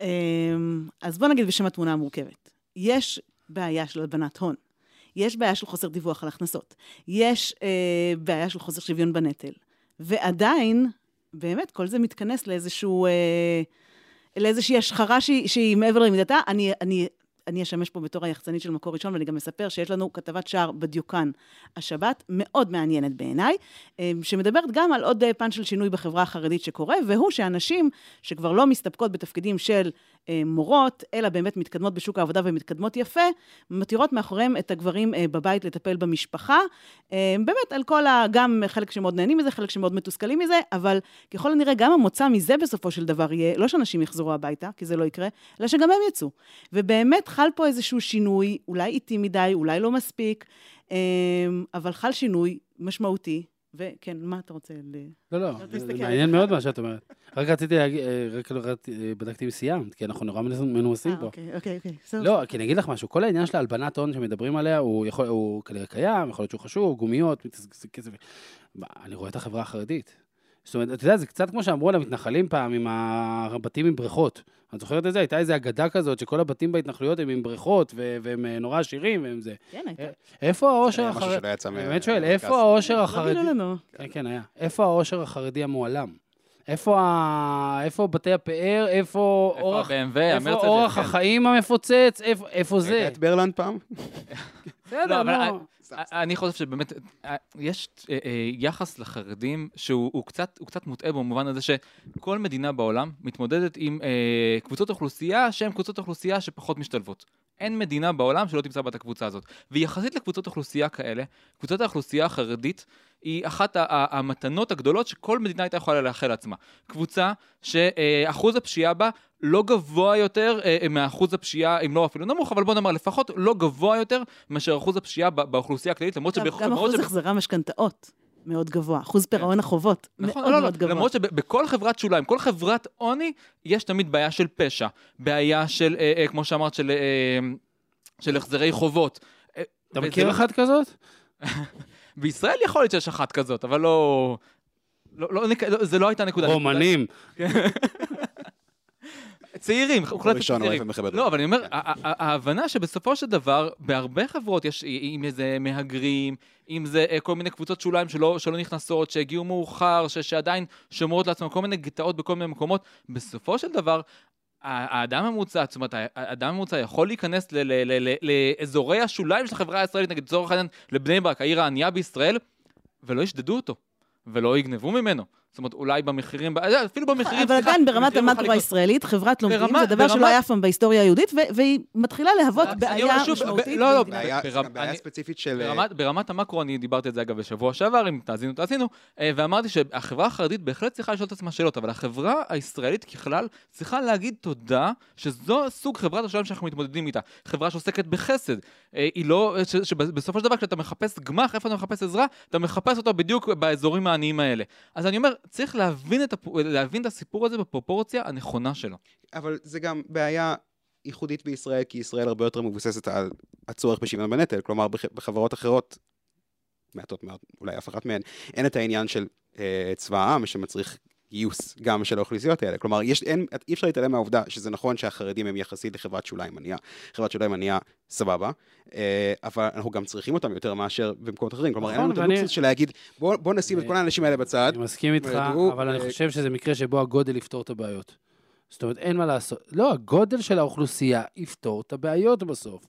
אמ, אז בוא נגיד בשם התמונה המורכבת. יש בעיה של הלבנת הון. יש בעיה של חוסר דיווח על הכנסות. יש אה, בעיה של חוסר שוויון בנטל. ועדיין, באמת, כל זה מתכנס לאיזשהו... אה, לאיזושהי השחרה שהיא, שהיא מעבר למידתה. אני, אני, אני אשמש פה בתור היחצנית של מקור ראשון, ואני גם אספר שיש לנו כתבת שער בדיוקן. השבת, מאוד מעניינת בעיניי, אה, שמדברת גם על עוד אה, פן של שינוי בחברה החרדית שקורה, והוא שאנשים שכבר לא מסתפקות בתפקידים של מורות, אלא באמת מתקדמות בשוק העבודה ומתקדמות יפה, מתירות מאחוריהם את הגברים אה, בבית לטפל במשפחה. אה, באמת, על כל ה... גם חלק שמאוד נהנים מזה, חלק שמאוד מתוסכלים מזה, אבל ככל הנראה גם המוצא מזה בסופו של דבר יהיה, לא שאנשים יחזרו הביתה, כי זה לא יקרה, אלא שגם הם יצאו. ובאמת חל פה איזשהו שינוי, אולי איטי מדי, אולי לא מספיק, אה, אבל חל שינוי משמעותי. וכן, מה אתה רוצה? ל... לא, לא, זה. מעניין מאוד מה שאת אומרת. רק רציתי להגיד, אה, רק לא אה, בדקתי אם סיימת, כי אנחנו נורא מנומסים אה, פה. אוקיי, אוקיי, אוקיי. לא, כי אני אגיד לך משהו, כל העניין של הלבנת הון שמדברים עליה, הוא כנראה קיים, יכול להיות שהוא חשוב, גומיות, כסף. אני רואה את החברה החרדית. זאת אומרת, אתה יודע, זה קצת כמו שאמרו על המתנחלים פעם, עם הבתים עם בריכות. את זוכרת את זה? הייתה איזו אגדה כזאת, שכל הבתים בהתנחלויות הם עם בריכות, והם אה, נורא עשירים, והם זה. כן, הייתה. איפה העושר החרדי? אני מה- באמת שואל. איפה העושר לא החרדי? גילו לנו. כן, כן, היה. איפה העושר החרדי המועלם? איפה, ה... איפה בתי הפאר? איפה איפה אורח... ה-BMW, איפה אורח כן. החיים המפוצץ? איפה, איפה זה? היית את ברלנד פעם? בסדר, לא, נו. אני חושב שבאמת, יש יחס לחרדים שהוא הוא קצת, קצת מוטעה במובן הזה שכל מדינה בעולם מתמודדת עם קבוצות אוכלוסייה שהן קבוצות אוכלוסייה שפחות משתלבות. אין מדינה בעולם שלא תמצא בה את הקבוצה הזאת. ויחסית לקבוצות אוכלוסייה כאלה, קבוצת האוכלוסייה החרדית היא אחת המתנות הגדולות שכל מדינה הייתה יכולה לאחל לעצמה. קבוצה שאחוז הפשיעה בה לא גבוה יותר אה, מאחוז הפשיעה, אם לא אפילו נמוך, אבל בוא נאמר לפחות לא גבוה יותר מאשר אחוז הפשיעה באוכלוסייה הכללית, למרות שבח- גם אחוז החזרי המשכנתאות מאוד גבוה. אחוז פירעון החובות נכון, מאוד לא, לא, מאוד גבוה. למרות שבכל חברת שוליים, כל חברת עוני, יש תמיד בעיה של פשע, בעיה של, אה, אה, כמו שאמרת, של, אה, של החזרי חובות. אה, אתה וזה מכיר לא- אחת כזאת? בישראל יכול להיות שיש אחת כזאת, אבל לא... לא, לא, לא זה לא הייתה נקודה. רומנים. צעירים, ראשון, צעירים. לא. אבל אני אומר, ההבנה שבסופו של דבר, בהרבה חברות יש, אם זה מהגרים, אם זה כל מיני קבוצות שוליים שלא, שלא נכנסות, שהגיעו מאוחר, ש, שעדיין שומרות לעצמם כל מיני גטאות בכל מיני מקומות, בסופו של דבר, האדם הממוצע, זאת אומרת, האדם הממוצע יכול להיכנס לאזורי השוליים של החברה הישראלית, נגיד לצורך העניין לבני ברק, העיר הענייה בישראל, ולא ישדדו אותו, ולא יגנבו ממנו, זאת אומרת, אולי במחירים, אה, אפילו במחירים, אבל עדיין ברמת המקרו. הישראלית, חברת לומדים זה דבר שלא היה אף פעם בהיסטוריה היהודית, ו- והיא מתחילה להוות אני בעיה משמעותית. לא, לא, בעיה, ספציפית של... אה, ברמת, המקרו, אני דיברתי על זה אגב בשבוע שעבר, אם תאזינו, תאזינו, אה, ואמרתי שהחברה החרדית בהחלט צריכה לשאול את עצמה שאלות, אבל החברה הישראלית ככלל צריכה להגיד תודה שזו סוג חברת השלום שאנחנו מתמודדים איתה. חברה שעוסקת בחסד. אה, היא לא, שבסופו של דבר כשאתה מחפש גמח, איפה אתה מחפש עזרה, אתה מחפש אותה בדיוק באזורים העניים האלה. אז אני אומר, צריך להבין את, הפ... להבין את הסיפור הזה בפרופורציה הנכונה שלו. אבל זה גם בעיה ייחודית בישראל, כי ישראל הרבה יותר מבוססת על הצורך בשוויון בנטל. כלומר, בח- בחברות אחרות, מעטות מאוד, אולי אף אחת מהן, אין את העניין של אה, צבא העם שמצריך גיוס גם של האוכלוסיות האלה. כלומר, יש, אין, אי אפשר להתעלם מהעובדה שזה נכון שהחרדים הם יחסית לחברת שוליים ענייה. חברת שוליים ענייה, סבבה, אה, אבל אנחנו גם צריכים אותם יותר מאשר במקומות אחרים. כלומר, אין נכון, לנו את ואני- הלוקסוס של להגיד, בוא, בוא נשים את כל האנשים האלה בצד. אני מסכים איתך, אבל אני אה, חושב שזה מקרה שבו הגודל יפתור את הבעיות. זאת אומרת, אין מה לעשות. לא, הגודל של האוכלוסייה יפתור את הבעיות בסוף.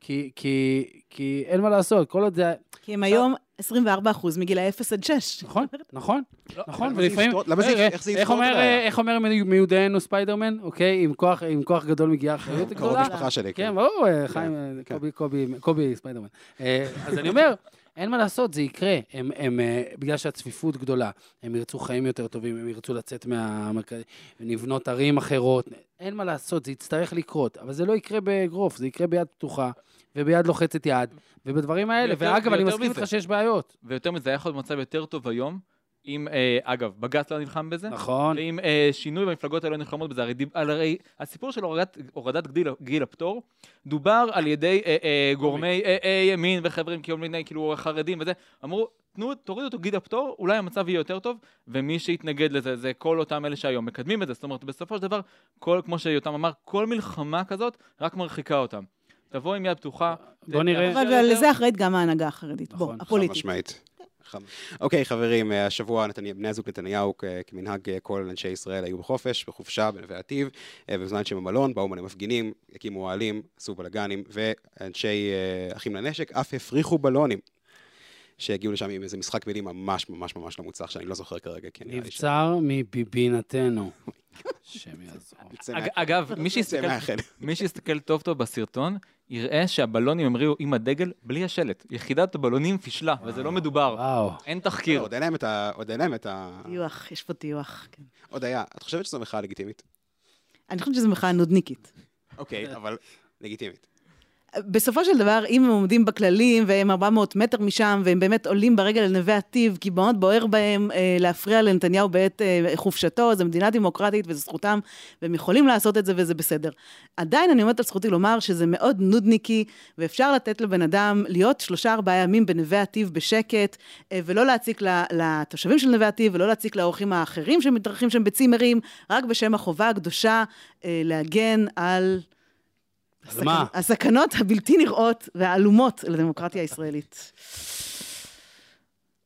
כי, כי, כי אין מה לעשות, כל עוד זה... כי הם היום 24 אחוז מגילאי 0 עד 6. נכון, נכון, נכון, למה זה ולפעמים... למה זה- רגע, איך זה יפתור את הבעיה? איך אומר מי- מיודענו ספיידרמן, אוקיי? עם כוח, גדול מגיעה אחריות קרוב גדולה. משפחה שלי, כן, כן. ברור, אה, חיים, אה, כן. קובי, קובי, קובי ספיידרמן. אה, אז אני אומר, אין מה לעשות, זה יקרה. הם, הם, אה, בגלל שהצפיפות גדולה, הם ירצו חיים יותר טובים, הם ירצו לצאת מהמרכז, לבנות ערים אחרות. אין מה לעשות, זה יצטרך לקרות. אבל זה לא יקרה באגרוף, זה יקרה ביד פתוחה, וביד לוחצת יד, ובדברים האלה. ואגב, אני מסכים. איתך שיש בעיות. ויותר מזה, היה יכול להיות מצב יותר טוב היום, אם, אה, אגב, בג"ץ לא נלחם בזה. נכון. ואם אה, שינוי במפלגות האלה לא נלחמות בזה, הרי, הרי הסיפור של הורדת, הורדת גיל, גיל הפטור דובר על ידי אה, אה, גורמי אה, אה, ימין וחברים כל מיני כאילו חרדים וזה, אמרו, תנו, תורידו אותו גיל הפטור, אולי המצב יהיה יותר טוב, ומי שיתנגד לזה זה כל אותם אלה שהיום מקדמים את זה, זאת אומרת, בסופו של דבר, כל, כמו שיותם אמר, כל מלחמה כזאת רק מרחיקה אותם. תבוא עם יד פתוחה. בוא נראה. אבל. לזה אחראית גם ההנהגה החרדית. בוא, נכון, חד. משמעית. אוקיי, חברים, אה, השבוע נתני- בני הזוג נתניהו, כמנהג אה, כל אנשי ישראל, היו בחופש, בחופשה, בנווה עתיב, אה, בזמן שהם במלון, באו מלא מפגינים, הקימו אוהלים, עשו בלאגנים, ואנשי אחים לנשק אף הפריחו בלונים. שהגיעו לשם עם איזה משחק מילים ממש ממש ממש לא מוצלח, שאני לא זוכר כרגע, כי נראה לי ש... נבצר מביבינתנו. השם יעזור. אגב, מי שיסתכל מהחדר. מי שיסתכל טוב טוב בסרטון, יראה שהבלונים המריאו עם הדגל בלי השלט. יחידת הבלונים פישלה, וזה לא מדובר. וואו. אין תחקיר. עוד אין להם את ה... עוד אין להם את ה... טיוח, יש פה טיוח. כן. עוד היה. את חושבת שזו מחאה לגיטימית? אני חושבת שזו מחאה נודניקית. אוקיי, אבל לגיטימית. בסופו של דבר, אם הם עומדים בכללים והם 400 מטר משם, והם באמת עולים ברגל לנווה עתיב, כי מאוד בוער בהם אה, להפריע לנתניהו בעת אה, חופשתו, זו מדינה דמוקרטית וזו זכותם, והם יכולים לעשות את זה וזה בסדר. עדיין אני עומדת על זכותי לומר שזה מאוד נודניקי, ואפשר לתת לבן אדם להיות שלושה ארבעה ימים בנווה עתיב בשקט, אה, ולא להציק לתושבים של נווה עתיב, ולא להציק לאורחים האחרים שמתארחים שם בצימרים, רק בשם החובה הקדושה אה, להגן על... אז מה? הסכנות הבלתי נראות והעלומות לדמוקרטיה הישראלית.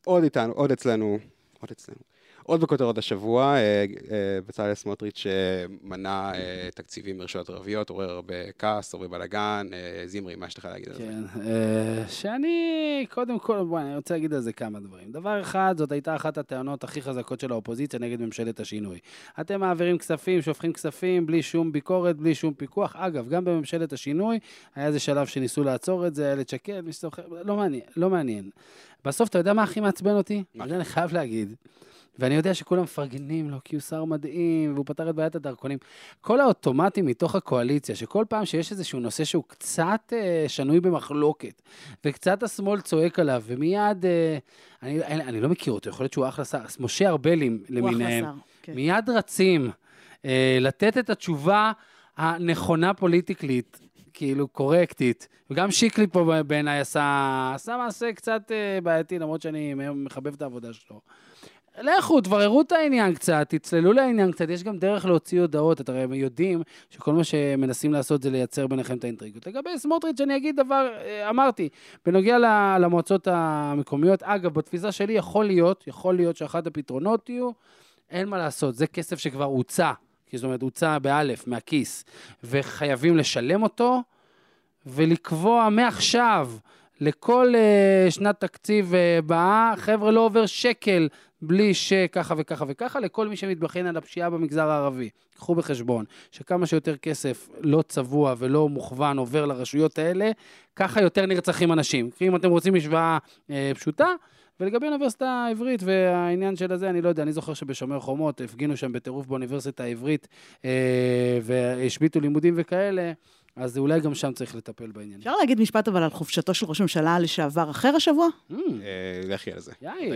עוד איתנו, עוד אצלנו, עוד אצלנו. עוד בכותרות השבוע, אה, אה, בצלאל סמוטריץ' אה, מנע תקציבים מרשויות ערביות, עורר הרבה כעס, הרבה בלאגן. זמרי, מה יש לך להגיד על זה? כן, שאני, קודם כל, בואי, אני רוצה להגיד על זה כמה דברים. דבר אחד, זאת הייתה אחת הטענות הכי חזקות של האופוזיציה נגד ממשלת השינוי. אתם מעבירים כספים, שופכים כספים, בלי שום ביקורת, בלי שום פיקוח. אגב, גם בממשלת השינוי, היה איזה שלב שניסו לעצור את זה, איילת שקד, מי שזוכר, לא מעניין, לא מעניין. בסוף, אתה יודע מה הכי מעצבן אותי? מה? אני חייב להגיד. ואני יודע שכולם מפרגנים לו, כי הוא שר מדהים, והוא פתר את בעיית הדרכונים. כל האוטומטים מתוך הקואליציה, שכל פעם שיש איזשהו נושא שהוא קצת אה, שנוי במחלוקת, וקצת השמאל צועק עליו, ומיד, אה, אני, אני, אני לא מכיר אותו, יכול להיות שהוא אחלה שר, משה ארבלים הוא אחלה למיניהם, שר. כן. מיד רצים אה, לתת את התשובה הנכונה פוליטיקלית. כאילו קורקטית, וגם שיקלי פה בעיניי עשה, עשה מעשה קצת אה, בעייתי, למרות שאני מחבב את העבודה שלו. לכו, תבררו את העניין קצת, תצללו לעניין קצת, יש גם דרך להוציא הודעות, אתם הרי יודעים שכל מה שמנסים לעשות זה לייצר ביניכם את האינטריגות. לגבי סמוטריץ', אני אגיד דבר, אה, אמרתי, בנוגע למועצות המקומיות, אגב, בתפיסה שלי יכול להיות, יכול להיות שאחד הפתרונות יהיו, אין מה לעשות, זה כסף שכבר הוצא, כי זאת אומרת, הוצא באלף, מהכיס, וחייבים לשלם אותו, ולקבוע מעכשיו לכל uh, שנת תקציב uh, הבאה, חבר'ה, לא עובר שקל בלי שככה וככה וככה, לכל מי שמתבחן על הפשיעה במגזר הערבי. קחו בחשבון שכמה שיותר כסף לא צבוע ולא מוכוון עובר לרשויות האלה, ככה יותר נרצחים אנשים. כי אם אתם רוצים משוואה אה, פשוטה, ולגבי האוניברסיטה העברית והעניין של הזה, אני לא יודע, אני זוכר שבשומר חומות הפגינו שם בטירוף באוניברסיטה העברית אה, והשביתו לימודים וכאלה, אז אולי גם שם צריך לטפל בעניין. אפשר להגיד משפט אבל על חופשתו של ראש ממשלה לשעבר אחר השבוע? Mm, אה, לכי על זה. יאיר.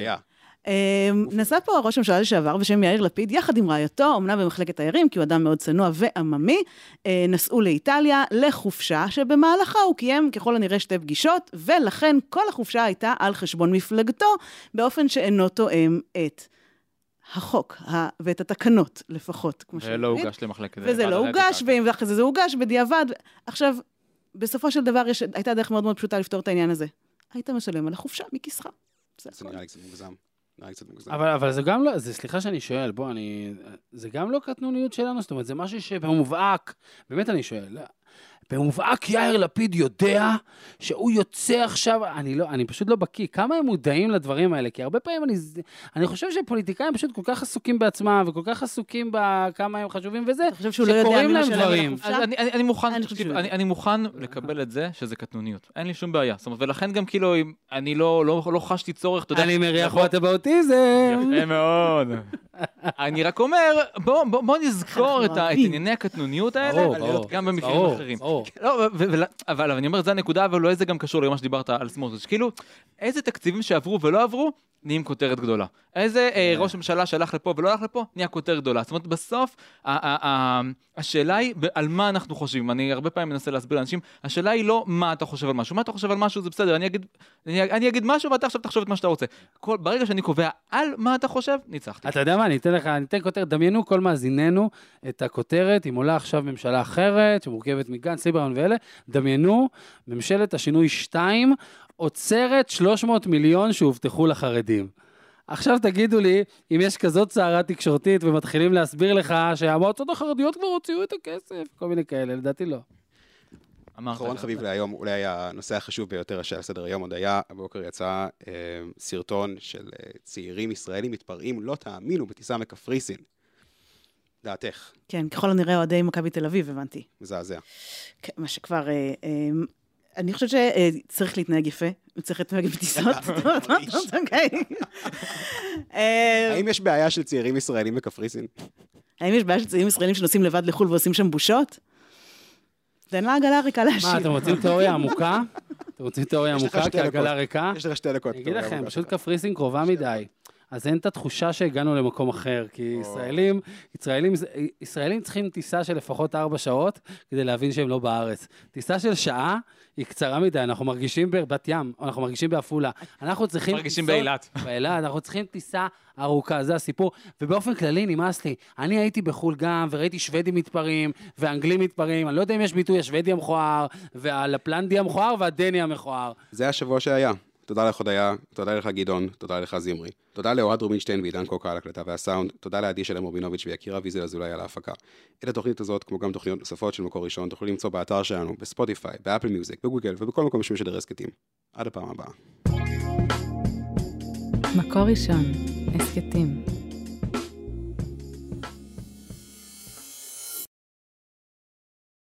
אה, נסע פה ראש הממשלה לשעבר בשם יאיר לפיד, יחד עם רעייתו, אמנם במחלקת תיירים, כי הוא אדם מאוד צנוע ועממי, אה, נסעו לאיטליה לחופשה, שבמהלכה הוא קיים ככל הנראה שתי פגישות, ולכן כל החופשה הייתה על חשבון מפלגתו, באופן שאינו תואם את החוק ה- ואת התקנות לפחות, כמו ולא שנגיד. הוגש למחלקת... וזה לא הוגש. ואם אחרי זה זה הוגש בדיעבד. עכשיו, בסופו של דבר יש, הייתה דרך מאוד מאוד פשוטה לפתור את העניין הזה. היית משלם על החופשה מכיסך. זה. נראה לי קצת מוגזם. נראה קצת מוגזם. אבל, אבל זה גם לא, זה, סליחה שאני שואל, בוא, אני... זה גם לא קטנוניות שלנו, זאת אומרת, זה משהו שבמובהק, באמת אני שואל, במובהק יאיר לפיד יודע שהוא יוצא עכשיו, אני לא, אני פשוט לא בקיא, כמה הם מודעים לדברים האלה? כי הרבה פעמים אני, אני חושב שפוליטיקאים פשוט כל כך עסוקים בעצמם, וכל כך עסוקים בכמה הם חשובים וזה, אתה חושב שהוא לא יודע שקוראים מי משלם על. החופשה? אני, אני, אני מוכן, אני תקשיב, אני. אני מוכן לקבל את זה שזה קטנוניות. אין לי שום בעיה. זאת אומרת, ולכן גם כאילו, אם- אני לא, לא, לא חשתי צורך, אתה יודע... אני מריח לבוא- אותה באוטיזם. יפה מאוד. אני רק אומר, בוא, בוא, בוא נזכור את, ה- את. ענייני הקטנוניות האלה, ברור, ברור. גם במקרים ברור, אחרים. ברור. לא, ו- ו- אבל אני אומר, זו הנקודה, אבל אולי זה גם קשור למה שדיברת על סמוטריץ'. כאילו, איזה תקציבים שעברו ולא עברו, נהיים כותרת גדולה. איזה אה, כן. ראש ממשלה שהלך לפה ולא הלך לפה, נהיה כותרת גדולה. זאת אומרת, בסוף, ה- ה- ה- השאלה היא על מה אנחנו חושבים. אני הרבה פעמים מנסה להסביר לאנשים, השאלה היא לא מה אתה חושב על משהו. מה אתה חושב על משהו זה בסדר, אני אגיד, אני, אני אגיד משהו ואתה עכשיו תחשוב את מה שאתה רוצה. כל, ברגע שאני קובע על מה אתה חושב, ניצחתי. אתה יודע מה, אני אתן לך, אני אתן כותרת, דמיינו כל מאזיננו את הכותרת, אם עולה עכשיו ממשלה אחרת, שמורכבת מגנץ, ליברמן ואלה, דמיינו, ממשלת השינוי 2 עוצרת 300 מיליון שהובטחו לחרדים. עכשיו תגידו לי, אם יש כזאת סערה תקשורתית ומתחילים להסביר לך שהמועצות החרדיות כבר הוציאו את הכסף, כל מיני כאלה, לדעתי לא. אמרת. אחרון חביב להיום, אולי הנושא החשוב ביותר שעל סדר היום עוד היה, הבוקר יצא אה, סרטון של אה, צעירים ישראלים מתפרעים, לא תאמינו, בטיסה מקפריסין. דעתך, כן, ככל הנראה אוהדי מכבי תל אביב, הבנתי. מזעזע. כן, מה שכבר... אה, אה, אני חושבת שצריך להתנהג יפה, צריך להתנהג בטיסות. אוקיי. האם יש בעיה של צעירים ישראלים בקפריסין? האם יש בעיה של צעירים ישראלים שנוסעים לבד לחו"ל ועושים שם בושות? תן לעגלה ריקה להשיב. מה, אתם רוצים תיאוריה עמוקה? אתם רוצים תיאוריה יש לך עמוקה שתי כעגלה דקות. ריקה? יש לך שתי דקות. אני אגיד לכם, פשוט. קפריסין קרובה מדי. אז אין את התחושה שהגענו למקום אחר, כי ישראלים, ישראלים, ישראלים צריכים טיסה של לפחות ארבע שעות כדי להבין שהם לא בארץ. טיסה של שעה היא קצרה מדי, אנחנו מרגישים בבת ים, אנחנו מרגישים בעפולה. אנחנו צריכים... מרגישים באילת. באילת, אנחנו צריכים טיסה ארוכה, זה הסיפור. ובאופן כללי נמאס לי. אני הייתי בחו"ל גם, וראיתי שוודים מתפרעים, ואנגלים מתפרעים, אני לא יודע אם יש ביטוי השוודי המכוער, והלפלנדי המכוער, והדני המכוער. זה השבוע שהיה. תודה לך הודיה, תודה לך גדעון, תודה לך זמרי. תודה לאוהד רובינשטיין ועידן קוקה על הקלטה והסאונד, תודה לעדי שלם רובינוביץ' ויקירה ויזל אזולאי על ההפקה. את התוכנית הזאת, כמו גם תוכניות נוספות של מקור ראשון, תוכלו למצוא באתר שלנו, בספוטיפיי, באפל מיוזיק, בגוגל ובכל מקום שמשדר הסכתים. עד הפעם הבאה. מקור ראשון, הסכתים.